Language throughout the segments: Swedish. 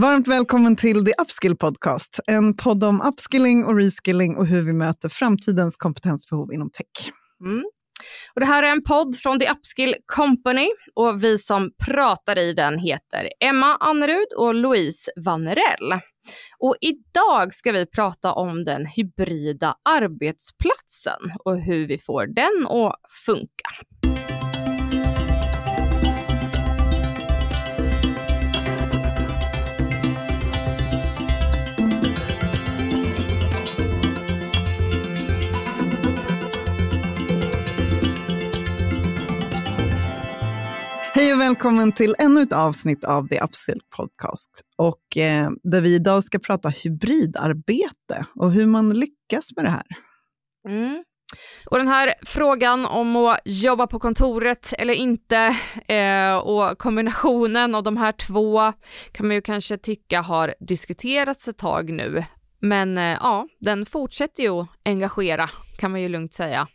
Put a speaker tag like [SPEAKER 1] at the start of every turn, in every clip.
[SPEAKER 1] Varmt välkommen till The Upskill Podcast, en podd om upskilling och reskilling och hur vi möter framtidens kompetensbehov inom tech.
[SPEAKER 2] Mm. Och det här är en podd från The Upskill Company och vi som pratar i den heter Emma Annerud och Louise Vannerell. Och idag ska vi prata om den hybrida arbetsplatsen och hur vi får den att funka.
[SPEAKER 1] Hej och välkommen till ännu ett avsnitt av The Upskill Podcast. Och, eh, där vi idag ska prata hybridarbete och hur man lyckas med det här.
[SPEAKER 2] Mm. Och den här frågan om att jobba på kontoret eller inte eh, och kombinationen av de här två kan man ju kanske tycka har diskuterats ett tag nu. Men eh, ja, den fortsätter ju att engagera kan man ju lugnt säga.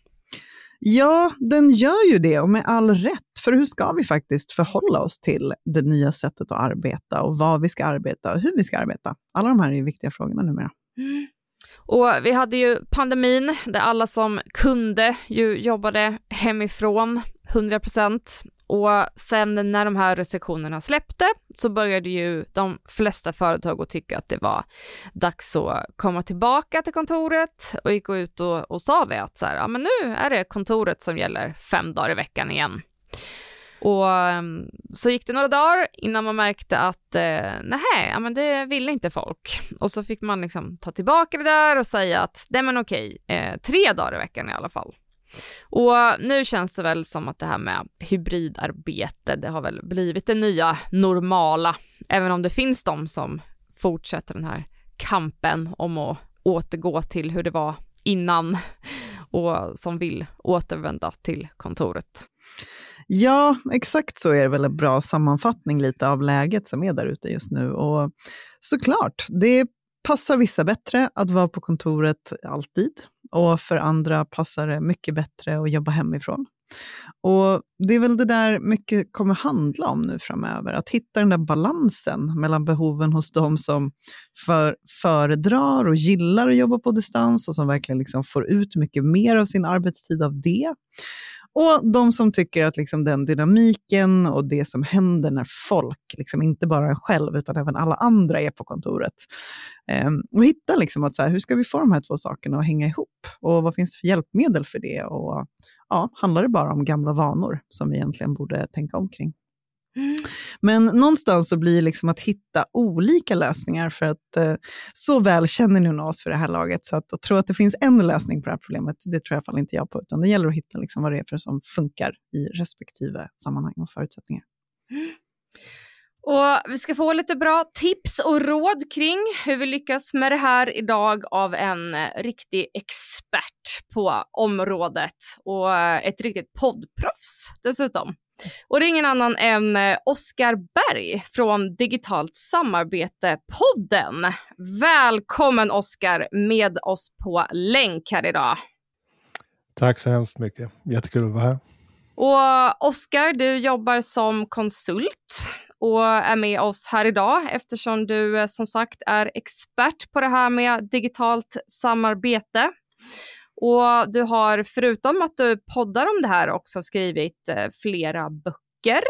[SPEAKER 1] Ja, den gör ju det och med all rätt. För hur ska vi faktiskt förhålla oss till det nya sättet att arbeta och vad vi ska arbeta och hur vi ska arbeta? Alla de här är viktiga frågorna numera.
[SPEAKER 2] Mm. Och vi hade ju pandemin där alla som kunde ju jobbade hemifrån 100 procent. Och sen när de här restriktionerna släppte så började ju de flesta företag att tycka att det var dags att komma tillbaka till kontoret och gick ut och, och sa det att så här, ja men nu är det kontoret som gäller fem dagar i veckan igen. Och ehm, så gick det några dagar innan man märkte att eh, nej, ja, men det ville inte folk. Och så fick man liksom ta tillbaka det där och säga att nej men okej, eh, tre dagar i veckan i alla fall. Och nu känns det väl som att det här med hybridarbete, det har väl blivit det nya normala, även om det finns de som fortsätter den här kampen om att återgå till hur det var innan och som vill återvända till kontoret.
[SPEAKER 1] Ja, exakt så är det väl en bra sammanfattning lite av läget som är där ute just nu. Och såklart, det passar vissa bättre att vara på kontoret alltid och för andra passar det mycket bättre att jobba hemifrån. Och det är väl det där mycket kommer handla om nu framöver, att hitta den där balansen mellan behoven hos de som för, föredrar och gillar att jobba på distans och som verkligen liksom får ut mycket mer av sin arbetstid av det. Och de som tycker att liksom den dynamiken och det som händer när folk, liksom inte bara en själv utan även alla andra är på kontoret. Eh, och hitta liksom att så här, hur ska vi få de här två sakerna att hänga ihop? Och vad finns det för hjälpmedel för det? Och ja, handlar det bara om gamla vanor som vi egentligen borde tänka omkring? Mm. Men någonstans så blir det liksom att hitta olika lösningar för att eh, så väl känner ni oss för det här laget så att, att tro att det finns en lösning på det här problemet, det tror jag i alla fall inte jag på, utan det gäller att hitta liksom vad det är för som funkar i respektive sammanhang och förutsättningar. Mm.
[SPEAKER 2] Och vi ska få lite bra tips och råd kring hur vi lyckas med det här idag av en eh, riktig expert på området och eh, ett riktigt poddproffs dessutom. Och det är ingen annan än eh, Oskar Berg från Digitalt Samarbete-podden. Välkommen Oskar med oss på länk här idag.
[SPEAKER 3] Tack så hemskt mycket. Jättekul att vara här.
[SPEAKER 2] Och Oskar, du jobbar som konsult och är med oss här idag eftersom du eh, som sagt är expert på det här med digitalt samarbete. Och du har förutom att du poddar om det här också skrivit eh, flera böcker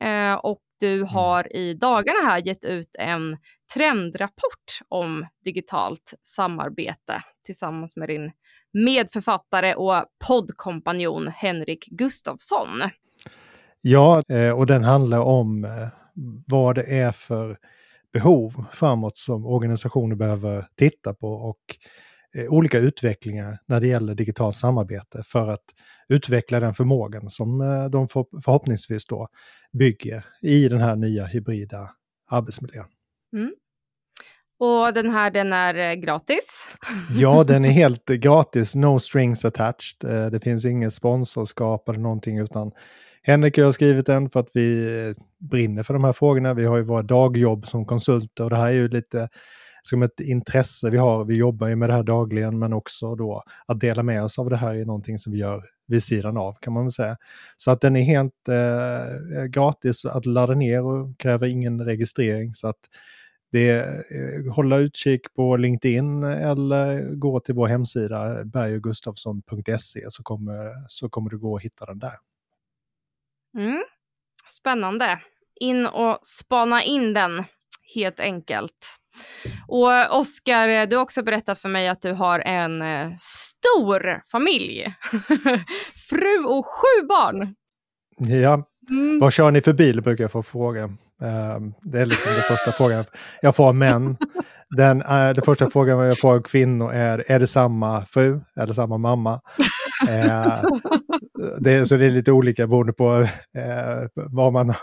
[SPEAKER 2] eh, och du mm. har i dagarna här gett ut en trendrapport om digitalt samarbete tillsammans med din medförfattare och poddkompanjon Henrik Gustafsson.
[SPEAKER 3] Ja, eh, och den handlar om vad det är för behov framåt som organisationer behöver titta på och olika utvecklingar när det gäller digitalt samarbete för att utveckla den förmågan som eh, de förhoppningsvis då bygger i den här nya hybrida arbetsmiljön. Mm.
[SPEAKER 2] Och den här den är eh, gratis?
[SPEAKER 3] Ja, den är helt gratis, no strings attached. Det finns ingen sponsorskap eller någonting utan Henrik och jag har skrivit den för att vi brinner för de här frågorna. Vi har ju våra dagjobb som konsulter och det här är ju lite som ett intresse vi har. Vi jobbar ju med det här dagligen, men också då att dela med oss av det här är någonting som vi gör vid sidan av kan man väl säga. Så att den är helt eh, gratis att ladda ner och kräver ingen registrering. Så att det är eh, hålla utkik på LinkedIn eller gå till vår hemsida bergogustafsson.se så kommer, så kommer det gå att hitta den där.
[SPEAKER 2] Mm. Spännande. In och spana in den helt enkelt. Och Oskar, du har också berättat för mig att du har en eh, stor familj. Fru och sju barn.
[SPEAKER 3] Ja, mm. vad kör ni för bil brukar jag få fråga. Uh, det är liksom den första frågan jag får män. Den, uh, den första frågan jag får av kvinnor är, är det samma fru? Är det samma mamma? Uh, det, så det är lite olika beroende på uh, vad man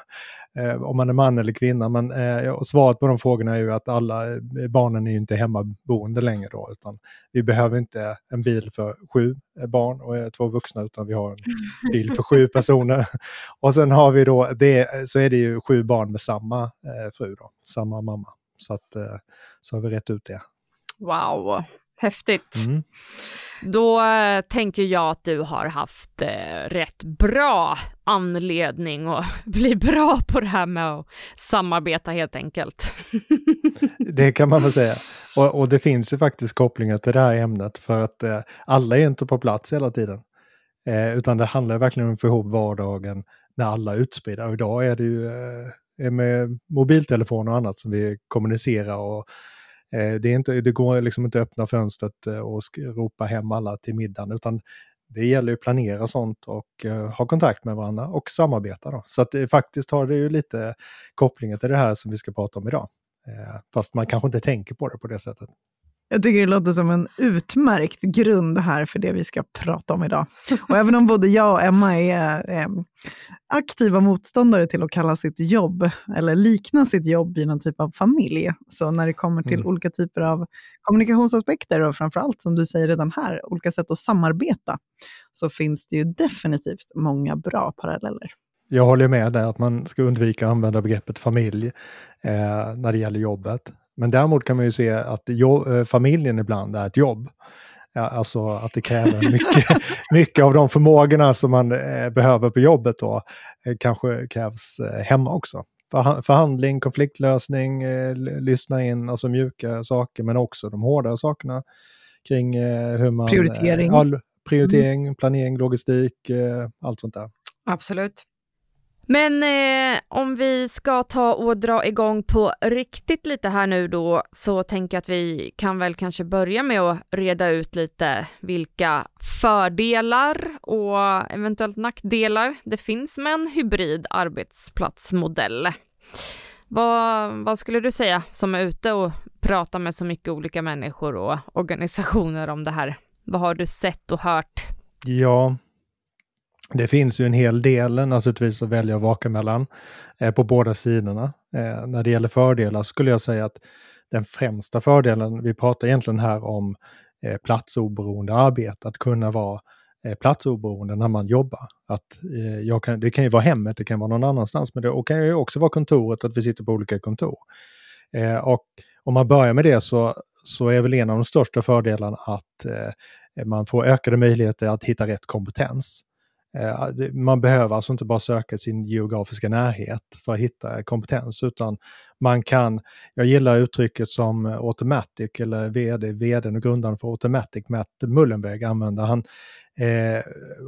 [SPEAKER 3] eh, om man är man eller kvinna. Men eh, svaret på de frågorna är ju att alla eh, barnen är ju inte hemmaboende längre då, utan vi behöver inte en bil för sju eh, barn och eh, två vuxna, utan vi har en bil för sju personer. och sen har vi då, det, så är det ju sju barn med samma eh, fru då, samma mamma. Så att så har vi rätt ut det.
[SPEAKER 2] Wow, Häftigt. Mm. Då äh, tänker jag att du har haft äh, rätt bra anledning att bli bra på det här med att samarbeta helt enkelt.
[SPEAKER 3] det kan man väl säga. Och, och, det finns ju faktiskt kopplingar till det här ämnet för att äh, alla är inte på plats hela tiden. utan det handlar verkligen om att få ihop vardagen när alla är utspridda. Och idag är det ju med mobiltelefoner och annat som vi kommunicerar och Eh, Eh, det, är inte, det går liksom inte att öppna fönstret eh, och ropa hem alla till middagen, utan det gäller att planera sånt och eh, ha kontakt med varandra och samarbeta. Då. Så att det, faktiskt har det ju lite kopplingar till det här som vi ska prata om idag. Fast man kanske inte tänker på det på det sättet.
[SPEAKER 1] Jag tycker det låter som en utmärkt grund här för det vi ska prata om idag. Och även om både jag och Emma är eh, aktiva motståndare till att kalla sitt jobb, eller likna sitt jobb vid någon typ av familj, så när det kommer till mm. olika typer av kommunikationsaspekter och framförallt, som du säger redan här, olika sätt att samarbeta, så finns det ju definitivt många bra paralleller.
[SPEAKER 3] Jag håller med där att man ska undvika att använda begreppet familj eh, när det gäller jobbet. Men däremot kan man ju se att jobb, eh, familjen ibland är ett jobb. Ja, alltså att det kräver mycket, mycket av de förmågorna som man eh, behöver på jobbet då, eh, kanske krävs eh, hemma också. För, förhandling, konfliktlösning, lyssna in, alltså mjuka saker, men också de hårdare sakerna kring hur man...
[SPEAKER 1] Prioritering.
[SPEAKER 3] Ja, prioritering, mm. planering, logistik, allt sånt där.
[SPEAKER 2] Absolut. Men eh, om vi ska ta och dra igång på riktigt lite här nu då, så tänker jag att vi kan väl kanske börja med att reda ut lite vilka fördelar och eventuellt nackdelar det finns med en hybrid arbetsplatsmodell. Vad, vad skulle du säga som är ute och pratar med så mycket olika människor och organisationer om det här? Vad har du sett och hört?
[SPEAKER 3] Ja, det finns ju en hel del naturligtvis att välja och vaka mellan eh, på båda sidorna. Eh, när det gäller fördelar skulle jag säga att den främsta fördelen, vi pratar egentligen här om eh, platsoberoende arbete, att kunna vara eh, platsoberoende när man jobbar. Att, eh, kan, det kan ju vara hemmet, det kan vara någon annanstans, men det kan ju också vara kontoret, att vi sitter på olika kontor. Eh, och om man börjar med det så, så är väl en av de största fördelarna att eh, man får ökade möjligheter att hitta rätt kompetens. Eh, man behöver alltså inte bara söka sin geografiska närhet för att hitta kompetens, utan man kan, jag gillar uttrycket som Automatic, eller VD, VD och grundaren för Automatic, Matt Mullenberg använder. Han, eh,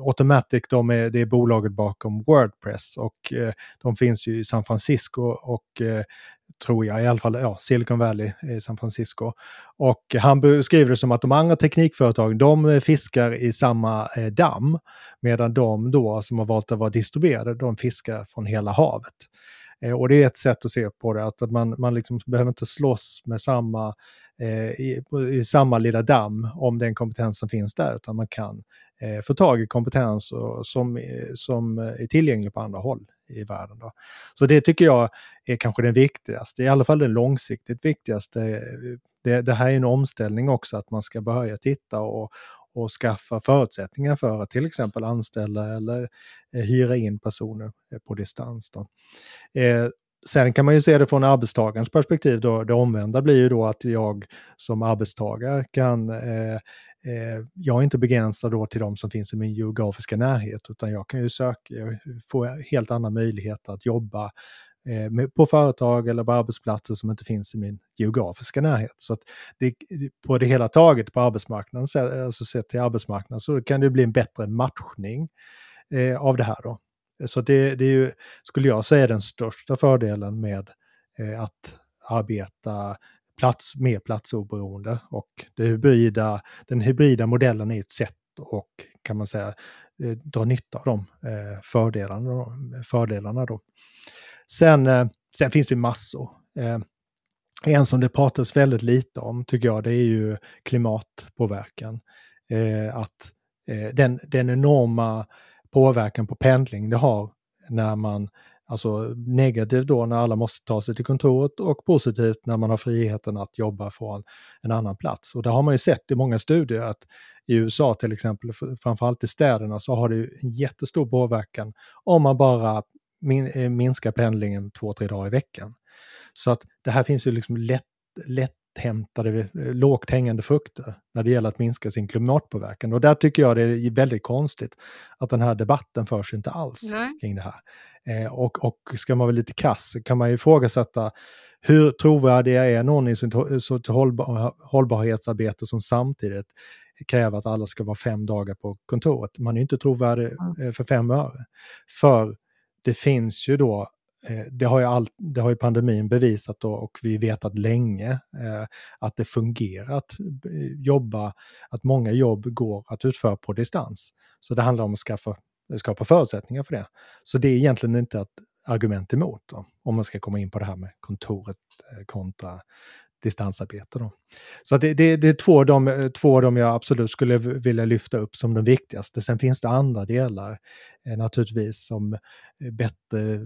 [SPEAKER 3] Automatic, de är, det är bolaget bakom Wordpress och eh, de finns ju i San Francisco och eh, tror jag, i alla fall ja, Silicon Valley i San Francisco. Och han beskriver det som att de andra teknikföretagen, de eh, fiskar i samma eh, damm, medan de då som har valt att vara distribuerade, de fiskar från hela havet. Eh, och det är ett sätt att se på det, att man, man liksom behöver inte slåss med samma, Eh, i, i, samma lilla damm om den kompetens som finns där, utan man kan eh, få tag i kompetens och, som, eh, som eh, är tillgänglig på andra håll i världen. Då. Så det tycker jag är kanske den viktigaste, i alla fall den långsiktigt viktigaste. Det, det här är en omställning också, att man ska börja titta och, och skaffa förutsättningar för att till exempel anställa eller hyra in personer på distans. Då. Sen kan man ju se det från arbetstagarens perspektiv. Då. Det omvända blir ju då att jag som arbetstagare kan eh, Eh, jag är inte begränsad då till de som finns i min geografiska närhet, utan jag kan ju söka, få helt andra möjligheter att jobba eh, på företag eller på arbetsplatser som inte finns i min geografiska närhet. Så att det, på det hela taget på arbetsmarknaden, alltså sett till arbetsmarknaden, så kan det bli en bättre matchning eh, av det här då. Så det, det är ju, skulle jag säga, den största fördelen med eh, att arbeta plats, mer platsoberoende och det hybrida, den hybrida modellen är ett sätt och kan man säga eh, dra nytta av de eh, fördelarna. fördelarna då. Sen, eh, sen finns det massor. Eh, en som det pratas väldigt lite om tycker jag, det är ju klimatpåverkan. Eh, att eh, den, den enorma påverkan på pendling det har när man, alltså negativt då när alla måste ta sig till kontoret och positivt när man har friheten att jobba från en annan plats. Och det har man ju sett i många studier att i USA till exempel, framförallt i städerna, så har det en jättestor påverkan om man bara min, eh, minskar pendlingen två, tre dagar i veckan. Så att det här finns ju liksom lätt, lätt hämtade, eh, lågt hängande frukter när det gäller att minska sin klimatpåverkan. Och där tycker jag det är väldigt konstigt att den här debatten förs inte alls Nej. kring det här. Eh, och, och ska man vara lite kass kan man ju ifrågasätta hur trovärdiga är någon i sitt hållbar, hållbarhetsarbete som samtidigt kräver att alla ska vara fem dagar på kontoret. Man är inte trovärdig mm. för fem öre. För det finns ju då Eh, Eh, det har, ju all, det har ju pandemin bevisat då, och vi vetat länge eh, att det fungerar att eh, jobba, att många jobb går att utföra på distans. Så det handlar om att skaffa, skapa förutsättningar för det. Så det är egentligen inte ett argument emot, då, om man ska komma in på det här med kontoret eh, kontra distansarbete. Då. Så det, det, det, är två av, de, två av dem jag absolut skulle vilja lyfta upp som de viktigaste. Sen finns det andra delar eh, naturligtvis som eh, bättre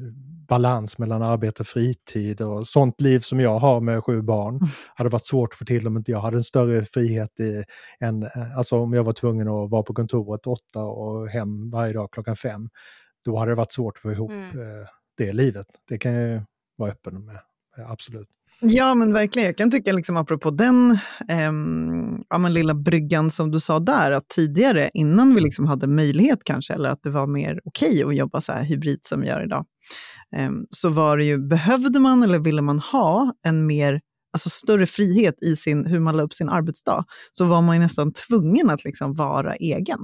[SPEAKER 3] balans mellan arbete och fritid och sånt liv som jag har med sju barn. Mm. hade varit svårt få till om inte jag hade en större frihet i en, eh, alltså om jag var tvungen att vara på kontoret åtta och hem varje dag klockan fem. Då hade det varit svårt att få ihop mm. det livet. Det kan jag vara öppen med, absolut.
[SPEAKER 1] Ja, men verkligen. Jag kan tycka, liksom, apropå den eh, ja, men lilla bryggan som du sa där, att tidigare, innan vi liksom hade möjlighet kanske, eller att det var mer okej okay att jobba så här hybrid som vi gör idag, eh, så var det ju, behövde man eller ville man ha en mer alltså större frihet i sin, hur man la upp sin arbetsdag, så var man ju nästan tvungen att liksom vara egen.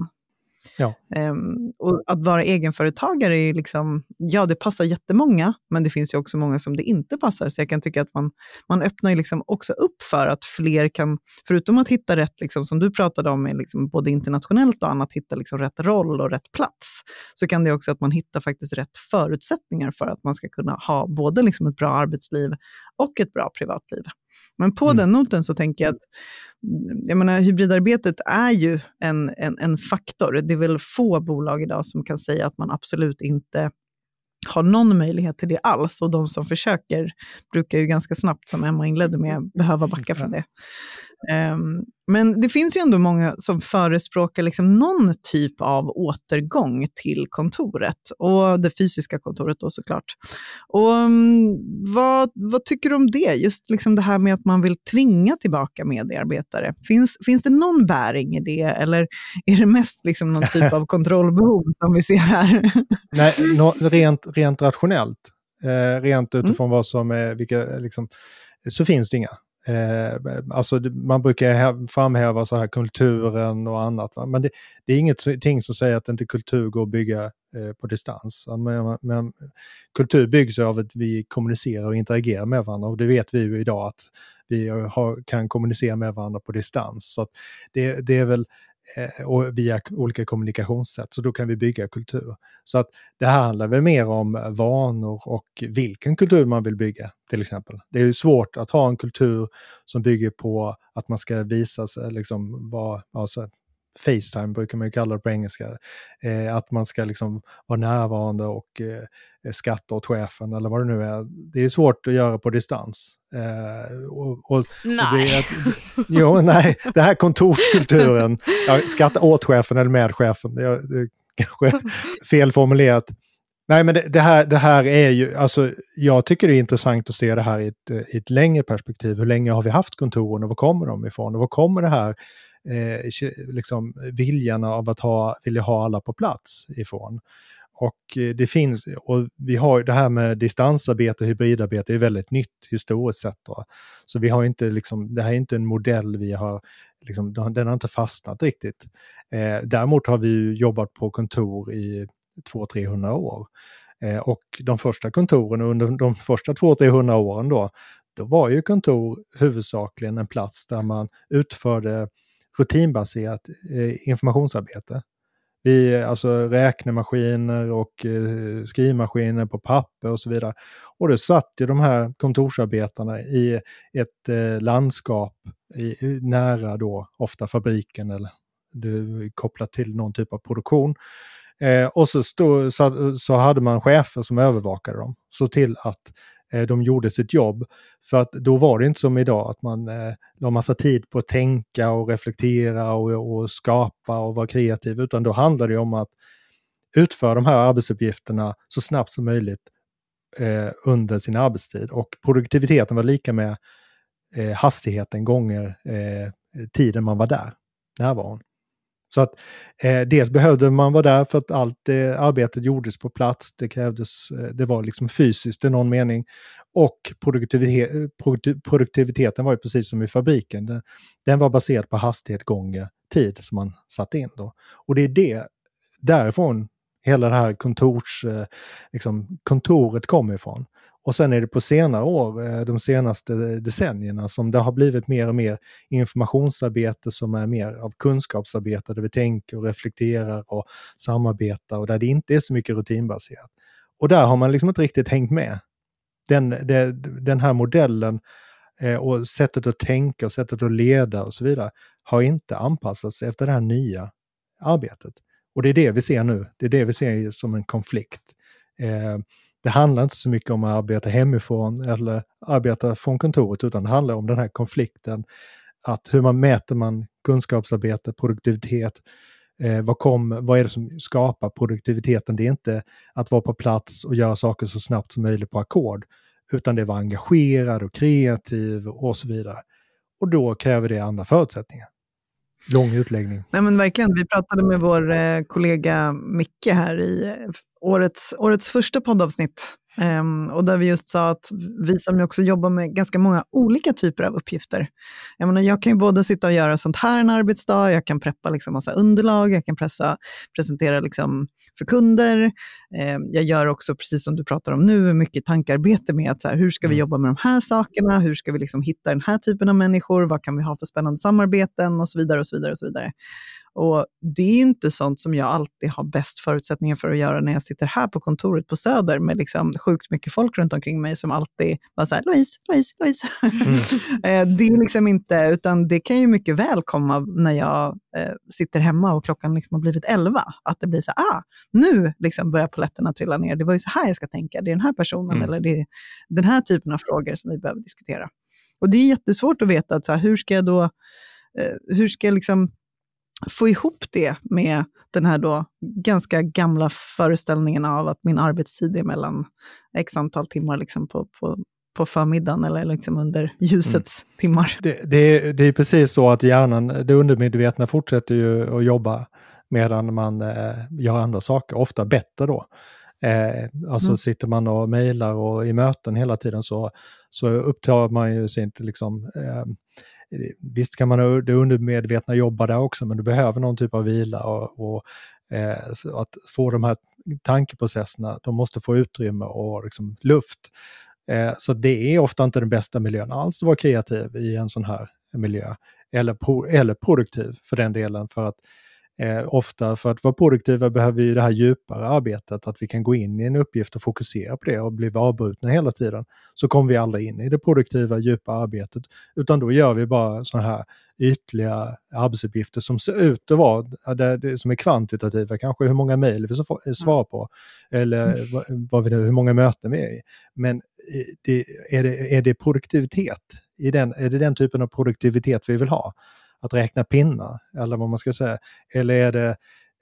[SPEAKER 1] Ja. Um, och att vara egenföretagare är liksom, ja det passar jättemånga, men det finns ju också många som det inte passar. Så jag kan tycka att man, man öppnar ju liksom också upp för att fler kan, förutom att hitta rätt, liksom, som du pratade om, liksom både internationellt och annat, hitta liksom rätt roll och rätt plats, så kan det också att man hittar faktiskt rätt förutsättningar för att man ska kunna ha både liksom ett bra arbetsliv och ett bra privatliv. Men på mm. den noten så tänker jag att jag menar, hybridarbetet är ju en, en, en faktor. Det är väl få bolag idag som kan säga att man absolut inte har någon möjlighet till det alls. Och de som försöker brukar ju ganska snabbt, som Emma inledde med, behöva backa från det. Um, men det finns ju ändå många som förespråkar liksom någon typ av återgång till kontoret, och det fysiska kontoret då såklart. Och, um, vad, vad tycker du om det? Just liksom det här med att man vill tvinga tillbaka medarbetare. Finns, finns det någon bäring i det, eller är det mest liksom någon typ av kontrollbehov som vi ser här?
[SPEAKER 3] Nej, no, rent, rent rationellt, eh, rent mm. utifrån mm. vad som är, vilka, liksom, så finns det inga. Eh, alltså man brukar framhäva så här kulturen och annat, va? men det, det är ingenting som säger att inte kultur går att bygga eh, på distans. Men, men, kultur byggs av att vi kommunicerar och interagerar med varandra och det vet vi ju idag att vi har, kan kommunicera med varandra på distans. Så det, det är väl Eh, och via olika kommunikationssätt, så då kan vi bygga kultur. Så att det här handlar väl mer om eh, vanor och vilken kultur man vill bygga, till exempel. Det är ju svårt att ha en kultur som bygger på att man ska visa sig, liksom vara, alltså, Facetime brukar man ju kalla det på engelska. Eh, att man ska liksom vara närvarande och eh, skatta åt chefen eller vad det nu är. Det är svårt att göra på distans. Eh, och, och,
[SPEAKER 2] nej.
[SPEAKER 3] Och att, jo, nej, det här kontorskulturen, ja, skatta åt chefen eller med chefen, det är, det är kanske felformulerat. Nej, men det, det, här, det här är ju, alltså jag tycker det är intressant att se det här i ett, i ett längre perspektiv. Hur länge har vi haft kontoren och var kommer de ifrån? Och var kommer det här eh, liksom viljan av att ha, vilja ha alla på plats ifrån. och eh, det finns, och vi har det här med distansarbete och hybridarbete är väldigt nytt historiskt sett. Då. Så vi har inte liksom, det här är inte en modell vi har, liksom, den har inte fastnat riktigt. Eh, däremot har vi jobbat på kontor i 200-300 år. Eh, och de första kontoren under de första 200-300 åren då, då var ju kontor huvudsakligen en plats där man utförde rutinbaserat eh, informationsarbete. Vi, alltså räknemaskiner och eh, skrivmaskiner på papper och så vidare. Och det satt ju de här kontorsarbetarna i ett eh, landskap i, nära då ofta fabriken eller du, kopplat till någon typ av produktion. Eh, och så, stod, så, så, hade man chefer som övervakade dem, så till att Eh, de gjorde sitt jobb. För att då var det inte som idag att man eh, la massa tid på att tänka och reflektera och, och skapa och vara kreativ, utan då handlade det om att utföra de här arbetsuppgifterna så snabbt som möjligt eh, under sin arbetstid. Och produktiviteten var lika med eh, hastigheten gånger eh, tiden man var där, närvaron. Så att eh, dels behövde man vara där för att allt eh, arbetet gjordes på plats. Det krävdes, eh, det var liksom fysiskt i någon mening. Och produktivitet, produktiviteten var ju precis som i fabriken. Den, den var baserad på hastighet gånger tid som man satte in då. Och det är det, därifrån hela det här kontors, eh, liksom, kontoret kommer ifrån. Och sen är det på senare år, eh, de senaste eh, decennierna, som det har blivit mer och mer informationsarbete som är mer av kunskapsarbete, där vi tänker och reflekterar och samarbetar och där det inte är så mycket rutinbaserat. Och där har man liksom inte riktigt hängt med. Den, det, den här modellen eh, och sättet att tänka och sättet att leda och så vidare har inte anpassats efter det här nya arbetet. Och det är det vi ser nu. Det är det vi ser som en konflikt. Det handlar inte så mycket om att arbeta hemifrån eller arbeta från kontoret, utan det handlar om den här konflikten. Att hur man mäter man kunskapsarbete, produktivitet, eh, vad, kom, vad är det som skapar produktiviteten? Det är inte att vara på plats och göra saker så snabbt som möjligt på ackord, utan det är att vara engagerad och kreativ och så vidare. Och då kräver det andra förutsättningar. Lång utläggning.
[SPEAKER 1] Nej men verkligen, vi pratade med vår eh, kollega Micke här i eh, årets, årets första poddavsnitt. Um, och där vi just sa att vi som också jobbar med ganska många olika typer av uppgifter. Jag, menar, jag kan ju både sitta och göra sånt här en arbetsdag, jag kan preppa liksom massa underlag, jag kan pressa, presentera liksom för kunder. Um, jag gör också, precis som du pratar om nu, mycket tankarbete med att så här, hur ska vi mm. jobba med de här sakerna, hur ska vi liksom hitta den här typen av människor, vad kan vi ha för spännande samarbeten och så vidare. och så vidare och så vidare. Och det är inte sånt som jag alltid har bäst förutsättningar för att göra när jag sitter här på kontoret på Söder med liksom sjukt mycket folk runt omkring mig som alltid bara så här, Louise, Louise, Louise. Mm. Eh, det är liksom inte, utan det kan ju mycket väl komma när jag eh, sitter hemma och klockan liksom har blivit elva. Att det blir så här, ah, nu liksom börjar poletterna trilla ner. Det var ju så här jag ska tänka, det är den här personen mm. eller det är den här typen av frågor som vi behöver diskutera. Och det är jättesvårt att veta, att så här, hur ska jag då, eh, hur ska jag liksom få ihop det med den här då ganska gamla föreställningen av att min arbetstid är mellan x antal timmar liksom på, på, på förmiddagen eller liksom under ljusets mm. timmar.
[SPEAKER 3] Det, det, det, är precis så att hjärnan, det undermedvetna fortsätter ju att jobba medan man eh, gör andra saker, ofta bättre då. Eh, alltså mm. sitter man och mejlar och i möten hela tiden så, så upptar man ju inte liksom eh, Visst kan man ha det undermedvetna jobba där också, men du behöver någon typ av vila och, och eh, att få de här tankeprocesserna, de måste få utrymme och liksom luft. Eh, så det är ofta inte den bästa miljön alls att vara kreativ i en sån här miljö. Eller, pro, eller produktiv för den delen, för att Eh, ofta för att vara produktiva behöver vi det här djupare arbetet, att vi kan gå in i en uppgift och fokusera på det och bli avbrutna hela tiden. Så kommer vi aldrig in i det produktiva, djupa arbetet, utan då gör vi bara sådana här ytliga arbetsuppgifter som ser ut att vara, som är kvantitativa, kanske hur många mejl vi svarar på, eller mm. vad, vad vi nu, hur många möten vi är i. Men det, är, det, är det produktivitet? I den, är det den typen av produktivitet vi vill ha? Att räkna pinnar, eller vad man ska säga. Eller är det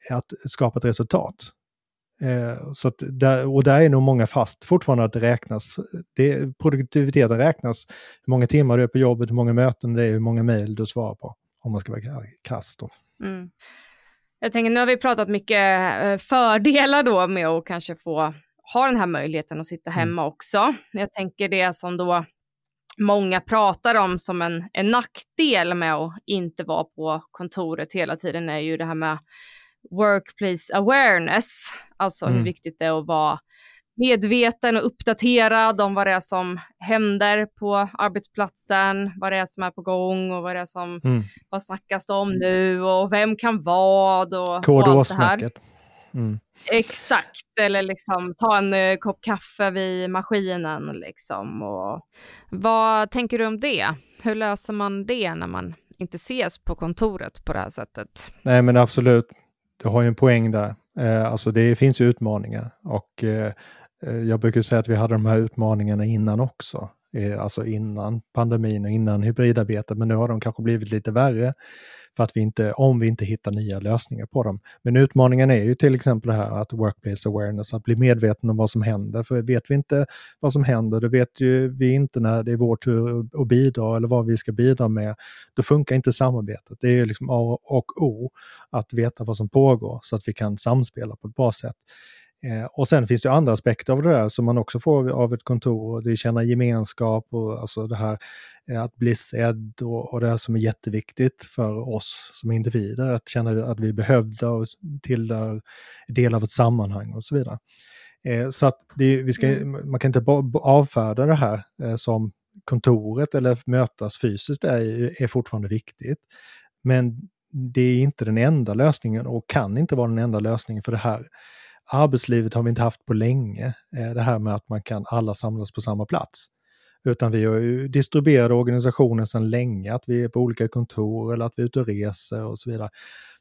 [SPEAKER 3] att skapa ett resultat? Eh, så där, och där är nog många fast fortfarande att det räknas. Det, produktiviteten räknas, hur många timmar du är på jobbet, hur många möten det är, hur många mejl du svarar på. Om man ska vara krass då. Mm.
[SPEAKER 2] Jag tänker, nu har vi pratat mycket eh, fördelar då med att kanske få ha den här möjligheten att sitta mm. hemma mm. också. Jag tänker det som då många pratar om som en, en nackdel med att inte vara på kontoret hela tiden är ju det här med workplace awareness, alltså mm. hur viktigt det är att vara medveten och uppdaterad om vad det är som händer på arbetsplatsen, vad det är som är på gång och vad det är som, mm. vad snackas det om nu och vem kan vad och, och allt det här. Mm. Exakt, eller liksom ta en uh, kopp kaffe vid maskinen liksom. Och, vad tänker du om det? Hur löser man det när man inte ses på kontoret på det här sättet?
[SPEAKER 3] Nej men absolut, du har ju en poäng där. Eh, alltså det finns ju utmaningar och eh, Eh, jag brukar säga att vi hade de här utmaningarna innan också. Eh, alltså innan pandemin och innan hybridarbetet, men nu har de kanske blivit lite värre för att vi inte, om vi inte hittar nya lösningar på dem. Men utmaningen är ju till exempel det här att workplace awareness, att bli medveten om vad som händer. För vet vi inte vad som händer, då vet ju vi inte när det är vår tur att bidra eller vad vi ska bidra med. Då funkar inte samarbetet. Det är ju liksom A och O att veta vad som pågår så att vi kan samspela på ett bra sätt. Eh, och sen finns det andra aspekter av det där som man också får av ett kontor. Det är känna gemenskap och alltså det här eh, att bli sedd och, och det här som är jätteviktigt för oss som individer. Att känna att vi är behövda och tillhör del av ett sammanhang och så vidare. Eh, så att det, vi ska, mm. man kan inte avfärda det här eh, som kontoret eller mötas fysiskt är, är fortfarande viktigt. Men det är inte den enda lösningen och kan inte vara den enda lösningen för det här arbetslivet har vi inte haft på länge, eh, det här med att man kan alla samlas på samma plats. Utan vi har ju distribuerade organisationer sedan länge, att vi är på olika kontor eller att vi är ute och reser och så vidare.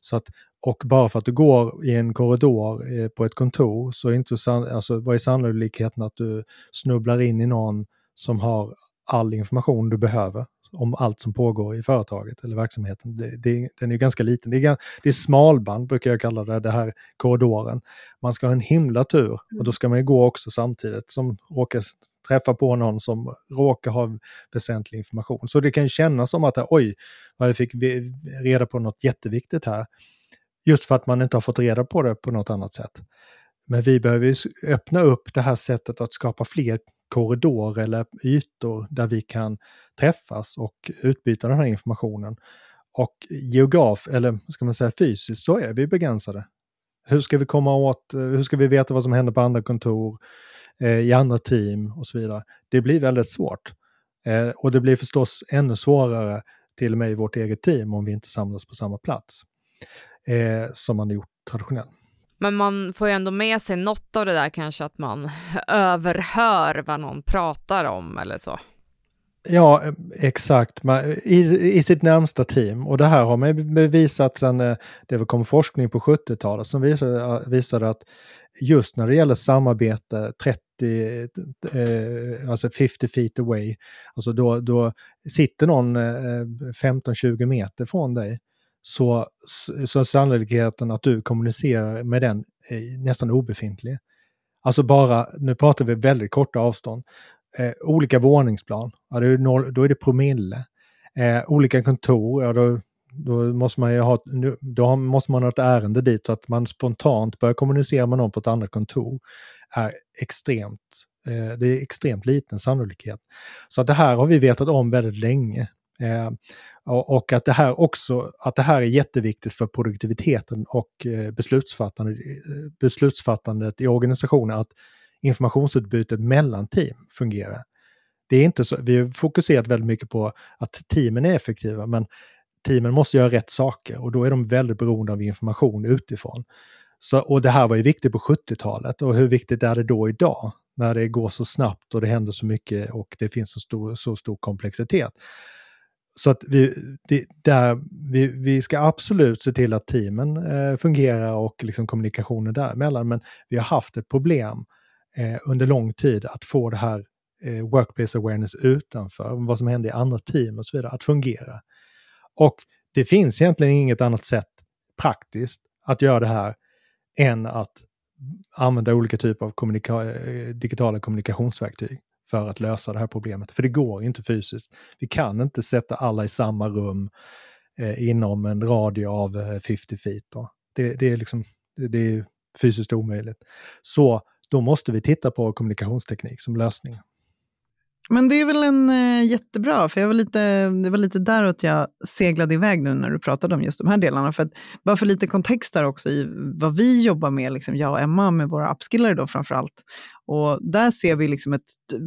[SPEAKER 3] Så att, och bara för att du går i en korridor eh, på ett kontor så är inte, alltså, vad är sannolikheten att du snubblar in i någon som har all information du behöver om allt som pågår i företaget eller verksamheten. Det, det, den är ganska liten. Det är, det är smalband brukar jag kalla det, det här korridoren. Man ska ha en himla tur och då mm. ska man ju gå också samtidigt som råkar träffa på någon som råkar ha väsentlig information. Så det kan kännas som att oj, jag fick reda på något jätteviktigt här. Just för att man inte har fått reda på det på något annat sätt. Men vi behöver öppna upp det här sättet att skapa fler korridor eller ytor där vi kan träffas och utbyta den här informationen. Och geograf, eller ska man säga fysiskt, så är vi begränsade. Hur ska vi komma åt, eh, hur ska vi veta vad som händer på andra kontor, eh, i andra team och så vidare. Det blir väldigt svårt. Eh, och det blir förstås ännu svårare till och med i vårt eget team om vi inte samlas på samma plats eh, som man har gjort traditionellt.
[SPEAKER 2] Men man får ju ändå med sig något av det där kanske att man överhör vad någon pratar om eller så.
[SPEAKER 3] Ja, eh, exakt. Eh, I, I sitt närmsta team. Och det här har man bevisat sen eh, det kom forskning på 70-talet som visade, visade att just när det gäller samarbete 30, eh, alltså 50 feet away, alltså då, då sitter någon eh, 15-20 meter från dig så, så är sannolikheten att du kommunicerar med den eh, nästan obefintlig. Alltså bara, nu pratar vi väldigt korta avstånd. Eh, olika våningsplan, ja, då, är noll, då är det promille. Eh, olika kontor, ja, då, då, måste man ju ha, då måste man ha ett ärende dit så att man spontant börjar kommunicera med någon på ett annat kontor är extremt, eh, det är extremt liten sannolikhet. Så att det här har vi vetat om väldigt länge. Eh, och att det här också, att det här är jätteviktigt för produktiviteten och eh, beslutsfattandet, eh, beslutsfattandet i organisationen, att informationsutbytet mellan team fungerar. Det är inte så, vi har fokuserat väldigt mycket på att teamen är effektiva, men teamen måste göra rätt saker och då är de väldigt beroende av information utifrån. Så, och det här var ju viktigt på 70-talet och hur viktigt är det då idag? När det går så snabbt och det händer så mycket och det finns så stor, så stor komplexitet. Så att vi, det, där, vi, vi ska absolut se till att teamen eh, fungerar och liksom kommunikationen däremellan. Men vi har haft ett problem eh, under lång tid att få det här eh, workplace awareness utanför, vad som händer i andra team och så vidare, att fungera. Och det finns egentligen inget annat sätt praktiskt att göra det här än att använda olika typer av kommunika eh, digitala kommunikationsverktyg för att lösa det här problemet. För det går inte fysiskt. Vi kan inte sätta alla i samma rum eh, inom en radie av eh, 50 feet. Då. Det, det är liksom, det är fysiskt omöjligt. Så då måste vi titta på kommunikationsteknik som lösning.
[SPEAKER 1] Men det är väl en eh, jättebra, för jag var lite, det var lite däråt jag seglade iväg nu när du pratade om just de här delarna. För att, bara för lite kontext där också i vad vi jobbar med, liksom jag och Emma, med våra upskillare då framför allt. Och där ser vi liksom ett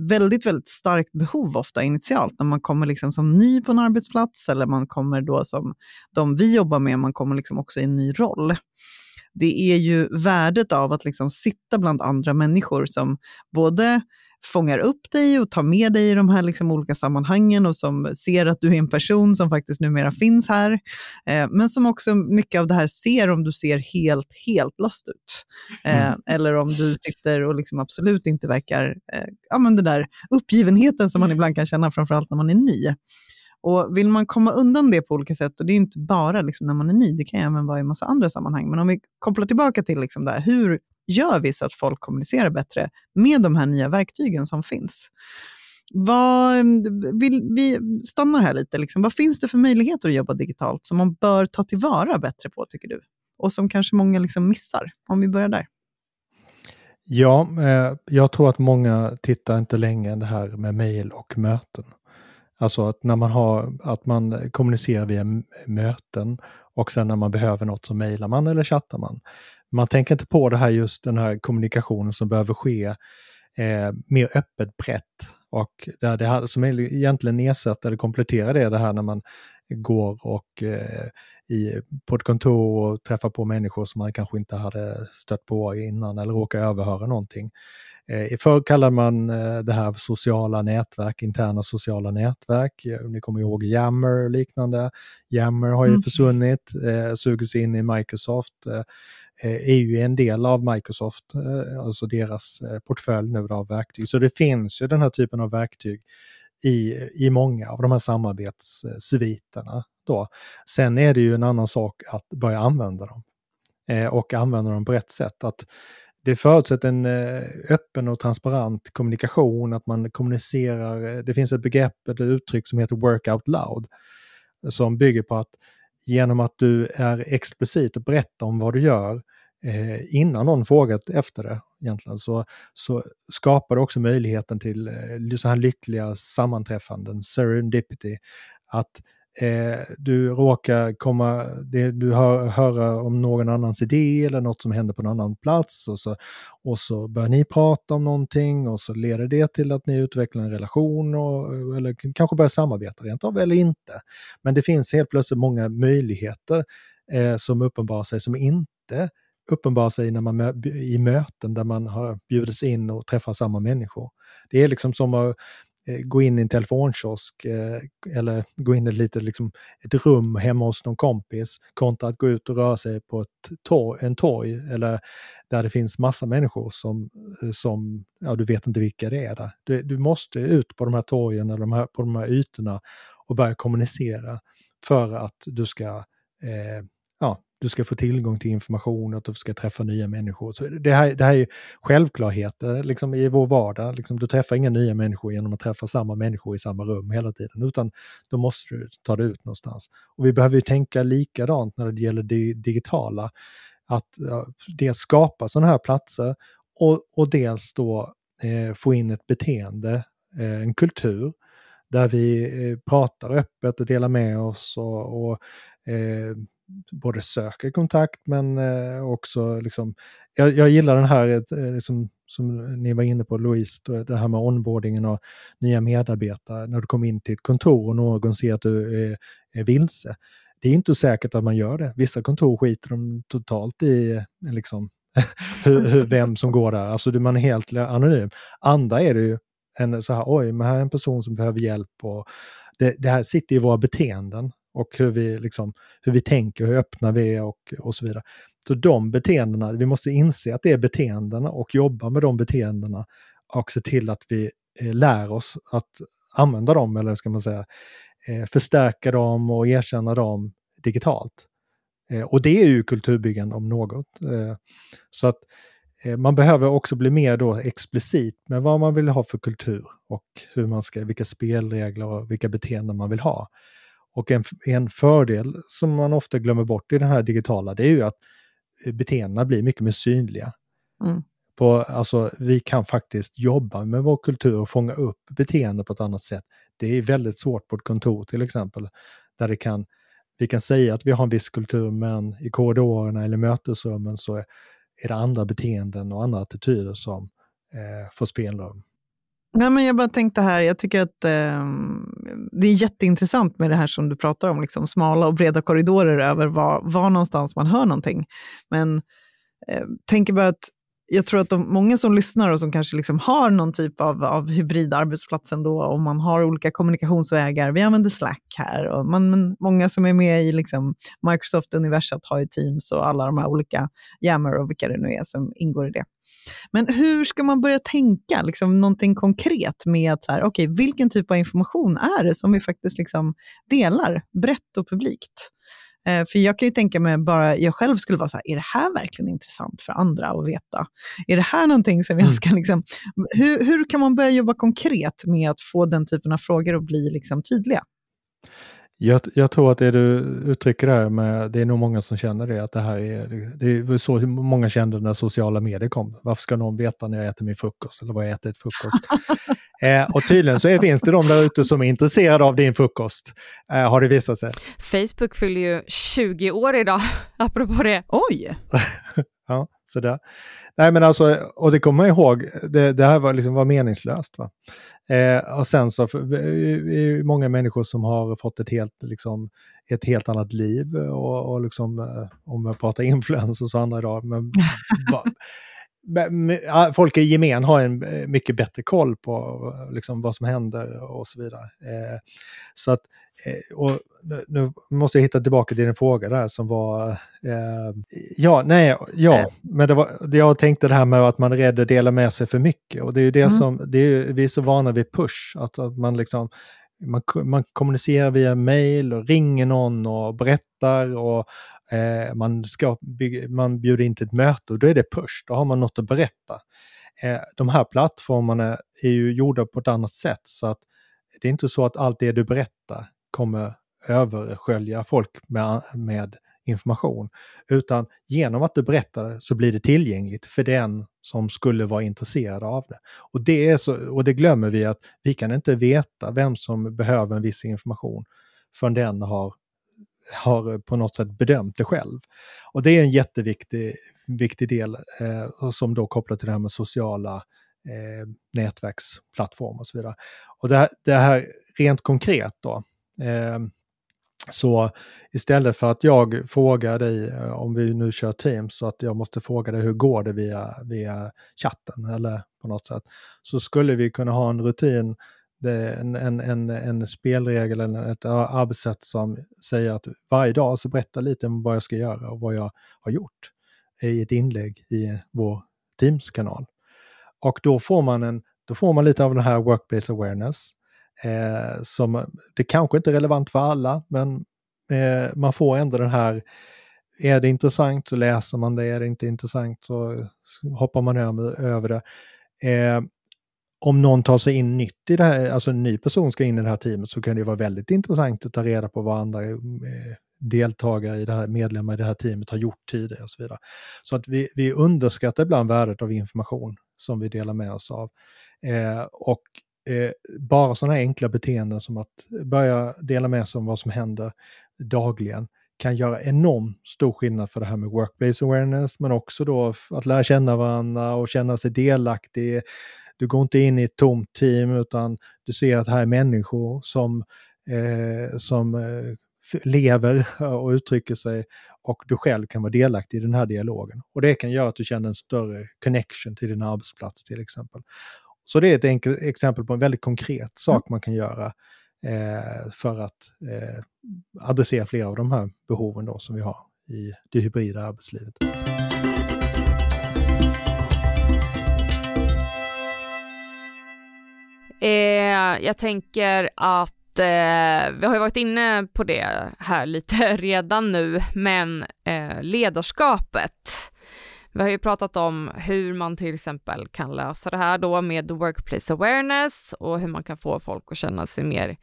[SPEAKER 1] väldigt, väldigt starkt behov ofta initialt, när man kommer liksom som ny på en arbetsplats eller man kommer då som de vi jobbar med, man kommer liksom också i en ny roll det är ju värdet av att liksom sitta bland andra människor som både fångar upp dig och tar med dig i de här liksom olika sammanhangen och som ser att du är en person som faktiskt numera finns här. Eh, men som också mycket av det här ser om du ser helt, helt lost ut. Eh, mm. Eller om du sitter och liksom absolut inte verkar, eh, ja men den där uppgivenheten som man ibland kan känna, framförallt när man är ny. Och vill man komma undan det på olika sätt, och det är inte bara liksom när man är ny, det kan även vara i massa andra sammanhang, men om vi kopplar tillbaka till liksom där, hur gör vi så att folk kommunicerar bättre med de här nya verktygen som finns? Vad, mm, vill, vi stannar här lite. Liksom. Vad finns det för möjligheter att jobba digitalt som man bör ta tillvara bättre på, tycker du? Och som kanske många liksom missar, om vi börjar där.
[SPEAKER 3] Ja, eh, jag tror att många tittar inte längre än det här med mejl och möten. Alltså att när man har, att man kommunicerar via möten och sen när man behöver något så mejlar man eller chattar man. Man tänker inte på det här just den här kommunikationen som behöver ske eh, mer öppet brett och det, det som egentligen ersätter eller kompletterar det, det här när man går och eh, i, på ett kontor och träffar på människor som man kanske inte hade stött på innan eller råkar överhöra någonting. Eh, förr kallade man eh, det här sociala nätverk, interna sociala nätverk. Ni kommer ihåg Yammer och liknande. Yammer har ju mm. försvunnit, eh, sugits in i Microsoft. Eh, är ju en del av Microsoft, alltså deras portfölj nu av verktyg. Så det finns ju den här typen av verktyg i, i många av de här samarbetssviterna. Då. Sen är det ju en annan sak att börja använda dem eh, och använda dem på rätt sätt. Att det förutsätter en eh, öppen och transparent kommunikation, att man kommunicerar. Eh, det finns ett begrepp, ett uttryck som heter work out loud, som bygger på att genom att du är explicit och berättar om vad du gör eh, innan någon frågat efter det, egentligen, så, så skapar det också möjligheten till eh, så här lyckliga sammanträffanden, serendipity, att eh, du råkar komma, det, du hör, höra om någon annans idé eller något som händer på en annan plats och så, och så börjar ni prata om någonting och så leder det till att ni utvecklar en relation och, eller kanske börjar samarbeta rent av eller inte. Men det finns helt plötsligt många möjligheter eh, som uppenbarar sig som inte uppenbarar sig när man i möten där man har bjudits in och träffar samma människor. Det är liksom som att Eh, gå in i en telefonkiosk eh, eller gå in i ett litet liksom, ett rum hemma hos någon kompis kontra att gå ut och röra sig på ett torg, en torg eller där det finns massa människor som, eh, som ja, du vet inte vilka det är där. Du, du måste ut på de här torgen eller de här, på de här ytorna och börja kommunicera för att du ska eh, ja, du ska få tillgång till information, att du ska träffa nya människor. Så det, här, det här är självklarheter eh, liksom, i vår vardag. Liksom, du träffar inga nya människor genom att träffa samma människor i samma rum hela tiden, utan då måste du ta dig ut någonstans. Och vi behöver ju tänka likadant när det gäller det digitala. Att ja, dels skapa sådana här platser och, och dels då eh, få in ett beteende, eh, en kultur, där vi eh, pratar öppet och delar med oss och, och eh, både söker kontakt men eh, också liksom, jag, jag, gillar den här, eh, liksom, som ni var inne på Louise, det här med onboardingen och nya medarbetare. När du kommer in till ett kontor och någon ser att du är, är vilse. Det är inte säkert att man gör det. Vissa kontor skiter de totalt i eh, liksom, hur, vem som går där. Alltså man är helt anonym. Andra är det ju en så här, oj, men här är en person som behöver hjälp och det, det här sitter i våra beteenden och hur vi, liksom, hur vi tänker, hur öppna vi är och, och så vidare. Så de beteendena, vi måste inse att det är beteendena och jobba med de beteendena och se till att vi eh, lär oss att använda dem, eller ska man säga, eh, förstärka dem och erkänna dem digitalt. Eh, och det är ju kulturbyggande om något. Eh, så att eh, man behöver också bli mer då explicit med vad man vill ha för kultur och hur man ska, vilka spelregler och vilka beteenden man vill ha. Och en, en fördel som man ofta glömmer bort i det här digitala, det är ju att beteendena blir mycket mer synliga.
[SPEAKER 1] Mm.
[SPEAKER 3] På, alltså, vi kan faktiskt jobba med vår kultur och fånga upp beteende på ett annat sätt. Det är väldigt svårt på ett kontor till exempel, där det kan, vi kan säga att vi har en viss kultur, men i korridorerna eller mötesrummen så är, är det andra beteenden och andra attityder som eh, får spelrum.
[SPEAKER 1] Nej, men jag bara tänkte här, jag tycker att eh, det är jätteintressant med det här som du pratar om, liksom smala och breda korridorer över var, var någonstans man hör någonting. Men eh, tänker bara att jag tror att de, många som lyssnar och som kanske liksom har någon typ av, av hybridarbetsplats ändå, och man har olika kommunikationsvägar, vi använder Slack här, och man, många som är med i liksom Microsoft-universat har ju Teams och alla de här olika Yammer och vilka det nu är som ingår i det. Men hur ska man börja tänka, liksom, någonting konkret med att så här, okay, vilken typ av information är det som vi faktiskt liksom delar brett och publikt? Eh, för jag kan ju tänka mig, bara jag själv skulle vara så här, är det här verkligen intressant för andra att veta? Är det här någonting som jag mm. ska liksom, hur, hur kan man börja jobba konkret med att få den typen av frågor att bli liksom tydliga?
[SPEAKER 3] Jag, jag, tror att det du uttrycker där, med, det är nog många som känner det, att det här är, det är så många kände när sociala medier kom. Varför ska någon veta när jag äter min frukost eller vad jag äter till frukost? Eh, och tydligen så är, finns det de där ute som är intresserade av din frukost, eh, har det visat sig.
[SPEAKER 2] Facebook fyller ju 20 år idag, apropå det.
[SPEAKER 1] Oj!
[SPEAKER 3] ja, sådär. Nej men alltså, och det kommer man ihåg, det, det här var, liksom, var meningslöst. Va? Eh, och sen så är det många människor som har fått ett helt, liksom, ett helt annat liv och, och liksom, eh, om jag pratar influencers och andra idag, men folk i gemen har en eh, mycket bättre koll på liksom, vad som händer och så vidare. Eh, så att, eh, och nu måste jag hitta tillbaka till din fråga där som var... Eh, ja, nej, ja, men det var, det jag tänkte det här med att man är rädd att dela med sig för mycket. Och det är ju det mm. som, det är, vi är så vana vid push, att, att man liksom man, man kommunicerar via mail och ringer någon och berättar och eh, man, ska bygga, man bjuder in till ett möte och då är det push, då har man något att berätta. Eh, de här plattformarna är ju gjorda på ett annat sätt så att det är inte så att allt det du berättar kommer överskölja folk med, med information. Utan genom att du berättar det så blir det tillgängligt för den som skulle vara intresserad av det. Och det, är så, och det glömmer vi att vi kan inte veta vem som behöver en viss information förrän den har, har eh, på något sätt bedömt det själv. Och det är en jätteviktig viktig del eh, som då kopplar till det här med sociala eh, nätverksplattformar och så vidare. Och det här, det här rent konkret då, eh, så istället för att jag frågar dig, eh, om vi nu kör Teams, så att jag måste fråga dig hur går det via, via chatten eller på något sätt, så skulle vi kunna ha en rutin, en, en, en, en spelregel eller ett arbetssätt som säger att varje dag så berätta lite om vad jag ska göra och vad jag har gjort i ett inlägg i vår Teams-kanal. Och då får man, en, då får man lite av den här workplace awareness. Eh, som, det kanske inte är relevant för alla, men eh, man får ändå den här, är det intressant så läser man det, är det inte intressant så hoppar man över, över det. Eh, om någon tar sig in nytt i det här, alltså en ny person ska in i det här teamet så kan det vara väldigt intressant att ta reda på vad andra eh, deltagare i det här, medlemmar i det här teamet har gjort tidigare och så vidare. Så att vi, vi underskattar ibland värdet av information som vi delar med oss av. Eh, och eh, bara sådana här enkla beteenden som att börja dela med sig om vad som händer dagligen kan göra enormt stor skillnad för det här med workplace awareness, men också då att lära känna varandra och känna sig delaktig. Du går inte in i ett tomt team utan du ser att här är människor som, eh, som eh, lever och uttrycker sig och du själv kan vara delaktig i den här dialogen. Och det kan göra att du känner en större connection till din arbetsplats till exempel. Så det är ett enkelt exempel på en väldigt konkret sak mm. man kan göra eh, för att eh, adressera flera av de här behoven då som vi har i det hybrida arbetslivet.
[SPEAKER 2] Eh, jag tänker att eh, vi har ju varit inne på det här lite redan nu, men eh, ledarskapet vi har ju pratat om hur man till exempel kan lösa det här då med workplace awareness och hur man kan få folk att känna sig mer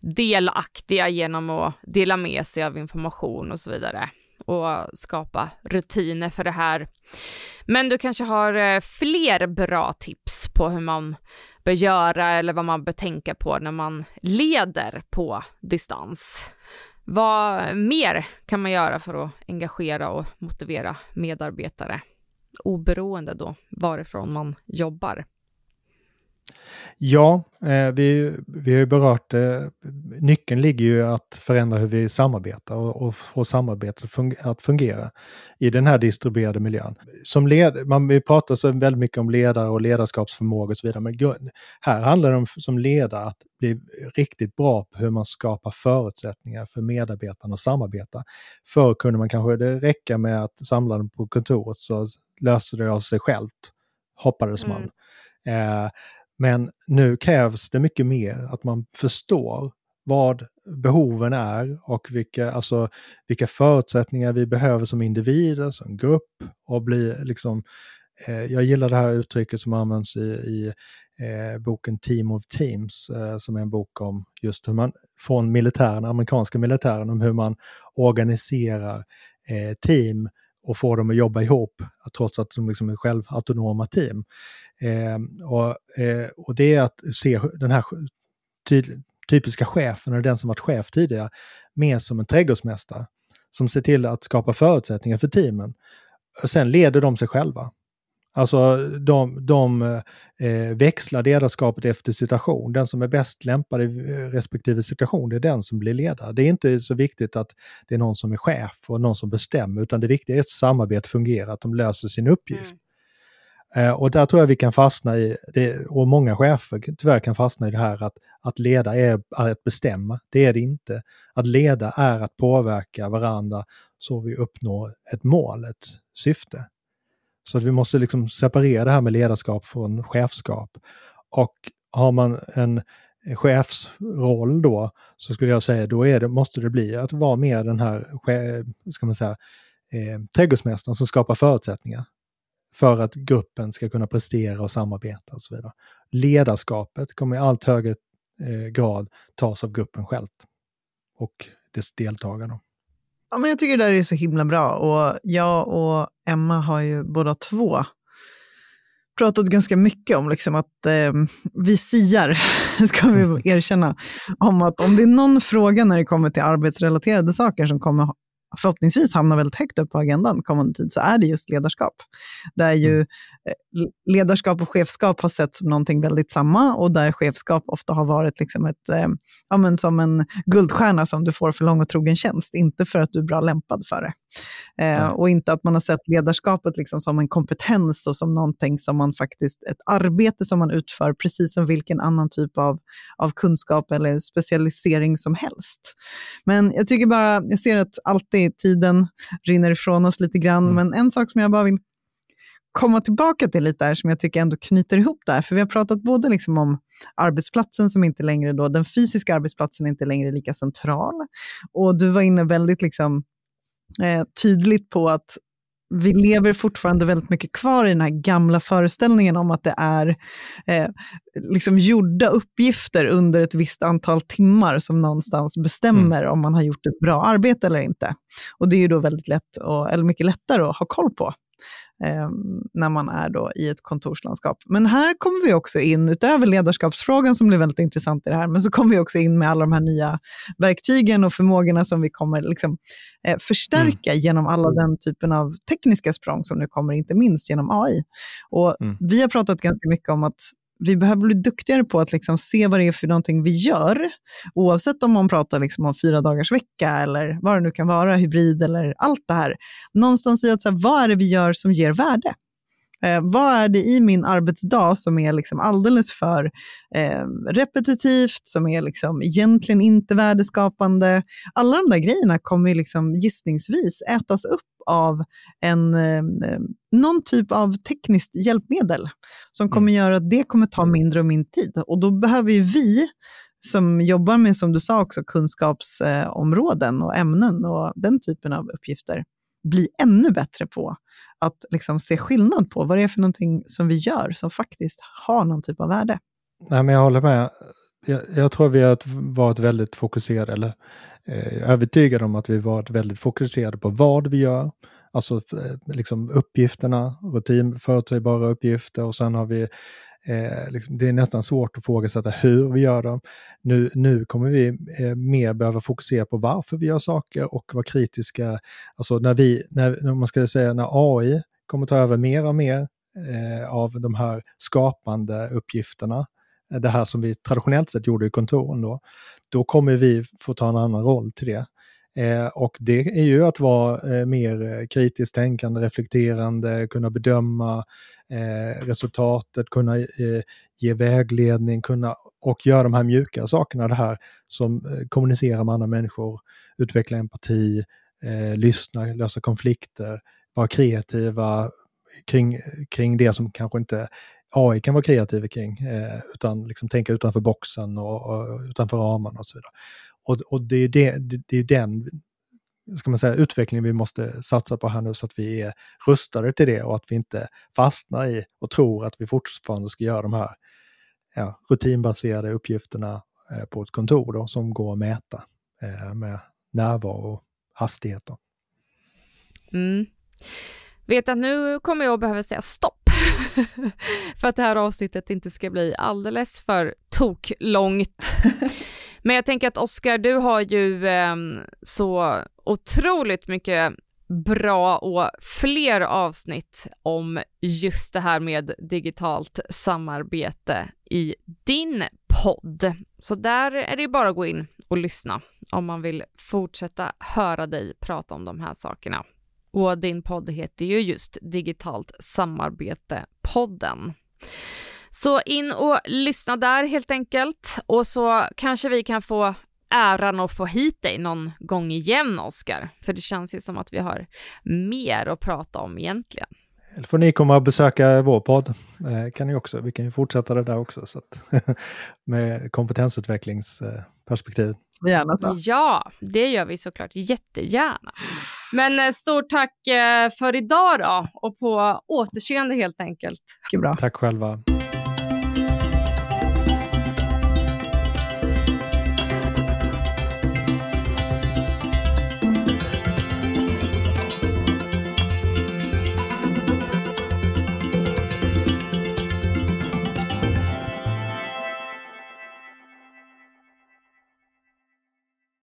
[SPEAKER 2] delaktiga genom att dela med sig av information och så vidare och skapa rutiner för det här. Men du kanske har eh, fler bra tips på hur man bör göra eller vad man bör tänka på när man leder på distans. Vad mer kan man göra för att engagera och motivera medarbetare? Oberoende då varifrån man jobbar.
[SPEAKER 3] Ja, eh, vi, vi har ju berört det. Eh, nyckeln ligger ju att förändra hur vi samarbetar och, och få samarbetet fun att fungera i den här distribuerade miljön. Som led, man, vi pratar så väldigt mycket om ledare och ledarskapsförmåga och så vidare, men här handlar det om som ledare att bli riktigt bra på hur man skapar förutsättningar för medarbetarna att samarbeta. Förr kunde man kanske det räcka med att samla dem på kontoret så löste det av sig självt, hoppades man. Mm. Eh, men nu krävs det mycket mer, att man förstår vad behoven är och vilka, alltså, vilka förutsättningar vi behöver som individer, som grupp och bli liksom, eh, jag gillar det här uttrycket som används i, i eh, boken Team of Teams, eh, som är en bok om just hur man, från militären, amerikanska militären, om hur man organiserar eh, team och få dem att jobba ihop, trots att de liksom är självautonoma team. Eh, och, eh, och det är att se den här ty typiska chefen, eller den som varit chef tidigare, mer som en trädgårdsmästare som ser till att skapa förutsättningar för teamen. Och sen leder de sig själva. Alltså de, de eh, växlar ledarskapet efter situation. Den som är bäst lämpad i respektive situation, det är den som blir ledare. Det är inte så viktigt att det är någon som är chef och någon som bestämmer, utan det viktiga är att samarbetet fungerar, att de löser sin uppgift. Mm. Eh, och där tror jag vi kan fastna i, det, och många chefer tyvärr kan fastna i det här att, att leda är att bestämma. Det är det inte. Att leda är att påverka varandra så vi uppnår ett mål, ett syfte. Så att vi måste liksom separera det här med ledarskap från chefskap. Och har man en chefsroll då, så skulle jag säga, då är det, måste det bli att vara mer den här, ska man säga, eh, trädgårdsmästaren som skapar förutsättningar för att gruppen ska kunna prestera och samarbeta och så vidare. Ledarskapet kommer i allt högre eh, grad tas av gruppen själv och dess deltagare.
[SPEAKER 1] Ja, men jag tycker det där är så himla bra. Och jag och Emma har ju båda två pratat ganska mycket om liksom att eh, vi siar, ska vi erkänna, om att om det är någon fråga när det kommer till arbetsrelaterade saker som kommer förhoppningsvis hamnar väldigt högt upp på agendan kommande tid, så är det just ledarskap. Där ju mm. eh, ledarskap och chefskap har sett som någonting väldigt samma och där chefskap ofta har varit liksom ett, eh, ja, men som en guldstjärna som du får för lång och trogen tjänst, inte för att du är bra lämpad för det. Eh, mm. Och inte att man har sett ledarskapet liksom som en kompetens och som någonting som man faktiskt, ett arbete som man utför precis som vilken annan typ av, av kunskap eller specialisering som helst. Men jag tycker bara, jag ser att alltid tiden rinner ifrån oss lite grann, mm. men en sak som jag bara vill komma tillbaka till lite där, som jag tycker ändå knyter ihop det här. För vi har pratat både liksom om arbetsplatsen som inte längre då, den fysiska arbetsplatsen är inte längre lika central. Och du var inne väldigt liksom eh, tydligt på att vi lever fortfarande väldigt mycket kvar i den här gamla föreställningen om att det är eh, liksom gjorda uppgifter under ett visst antal timmar som någonstans bestämmer mm. om man har gjort ett bra arbete eller inte. Och det är ju då väldigt lätt, och, eller mycket lättare att ha koll på eh, när man är då i ett kontorslandskap. Men här kommer vi också in, utöver ledarskapsfrågan som blir väldigt intressant i det här, men så kommer vi också in med alla de här nya verktygen och förmågorna som vi kommer liksom, eh, förstärka mm. genom alla den typen av tekniska språng som nu kommer, inte minst genom AI. Och mm. Vi har pratat ganska mycket om att vi behöver bli duktigare på att liksom se vad det är för någonting vi gör. Oavsett om man pratar liksom om fyra dagars vecka eller vad det nu kan vara, hybrid eller allt det här. Någonstans i att så här, vad är det vi gör som ger värde? Eh, vad är det i min arbetsdag som är liksom alldeles för eh, repetitivt, som är liksom egentligen inte värdeskapande? Alla de där grejerna kommer liksom gissningsvis ätas upp av en, eh, någon typ av tekniskt hjälpmedel som kommer mm. göra att det kommer ta mindre och mindre tid. Och då behöver ju vi som jobbar med, som du sa också, kunskapsområden och ämnen och den typen av uppgifter bli ännu bättre på att liksom se skillnad på vad det är för någonting som vi gör som faktiskt har någon typ av värde.
[SPEAKER 3] Nej, men jag håller med. jag, jag tror vi har varit väldigt fokuserade, eller eh, övertygade om att vi varit väldigt fokuserade på vad vi gör, alltså eh, liksom uppgifterna, rutin, förutsägbara uppgifter och sen har vi eh, liksom, det är nästan svårt att ifrågasätta hur vi gör dem. Nu, nu kommer vi eh, mer behöva fokusera på varför vi gör saker och vara kritiska. Alltså när vi, när, när man ska säga när AI kommer ta över mer och mer eh, av de här skapande uppgifterna, eh, det här som vi traditionellt sett gjorde i kontoren då, då kommer vi få ta en annan roll till det. Eh, och det är ju att vara eh, mer eh, kritiskt tänkande, reflekterande, kunna bedöma eh, resultatet, kunna eh, ge vägledning, kunna och göra de här mjuka sakerna, det här som eh, kommunicerar med andra människor, utveckla empati, eh, lyssna, lösa konflikter, vara kreativa kring, kring det som kanske inte AI kan vara kreativ kring, eh, utan liksom tänka utanför boxen och, och utanför ramarna och så vidare. Och, och det, är det, det, det är den ska man säga, utvecklingen vi måste satsa på här nu så att vi är rustade till det och att vi inte fastnar i och tror att vi fortfarande ska göra de här ja, rutinbaserade uppgifterna eh, på ett kontor då, som går att mäta eh, med närvaro och hastighet. Då.
[SPEAKER 2] Mm. Vet att nu kommer jag behöva säga stopp för att det här avsnittet inte ska bli alldeles för toklångt. Men jag tänker att Oskar, du har ju eh, så otroligt mycket bra och fler avsnitt om just det här med digitalt samarbete i din podd. Så där är det bara att gå in och lyssna om man vill fortsätta höra dig prata om de här sakerna. Och din podd heter ju just Digitalt samarbete-podden. Så in och lyssna där helt enkelt och så kanske vi kan få äran att få hit dig någon gång igen, Oskar. För det känns ju som att vi har mer att prata om egentligen.
[SPEAKER 3] Eller får ni komma och besöka vår podd. Eh, kan ni också. Vi kan ju fortsätta det där också. Så att, med kompetensutvecklingsperspektiv.
[SPEAKER 1] Gärna så.
[SPEAKER 2] Ja, det gör vi såklart jättegärna. Men eh, stort tack eh, för idag då och på återseende helt enkelt.
[SPEAKER 1] Bra.
[SPEAKER 3] Tack själva.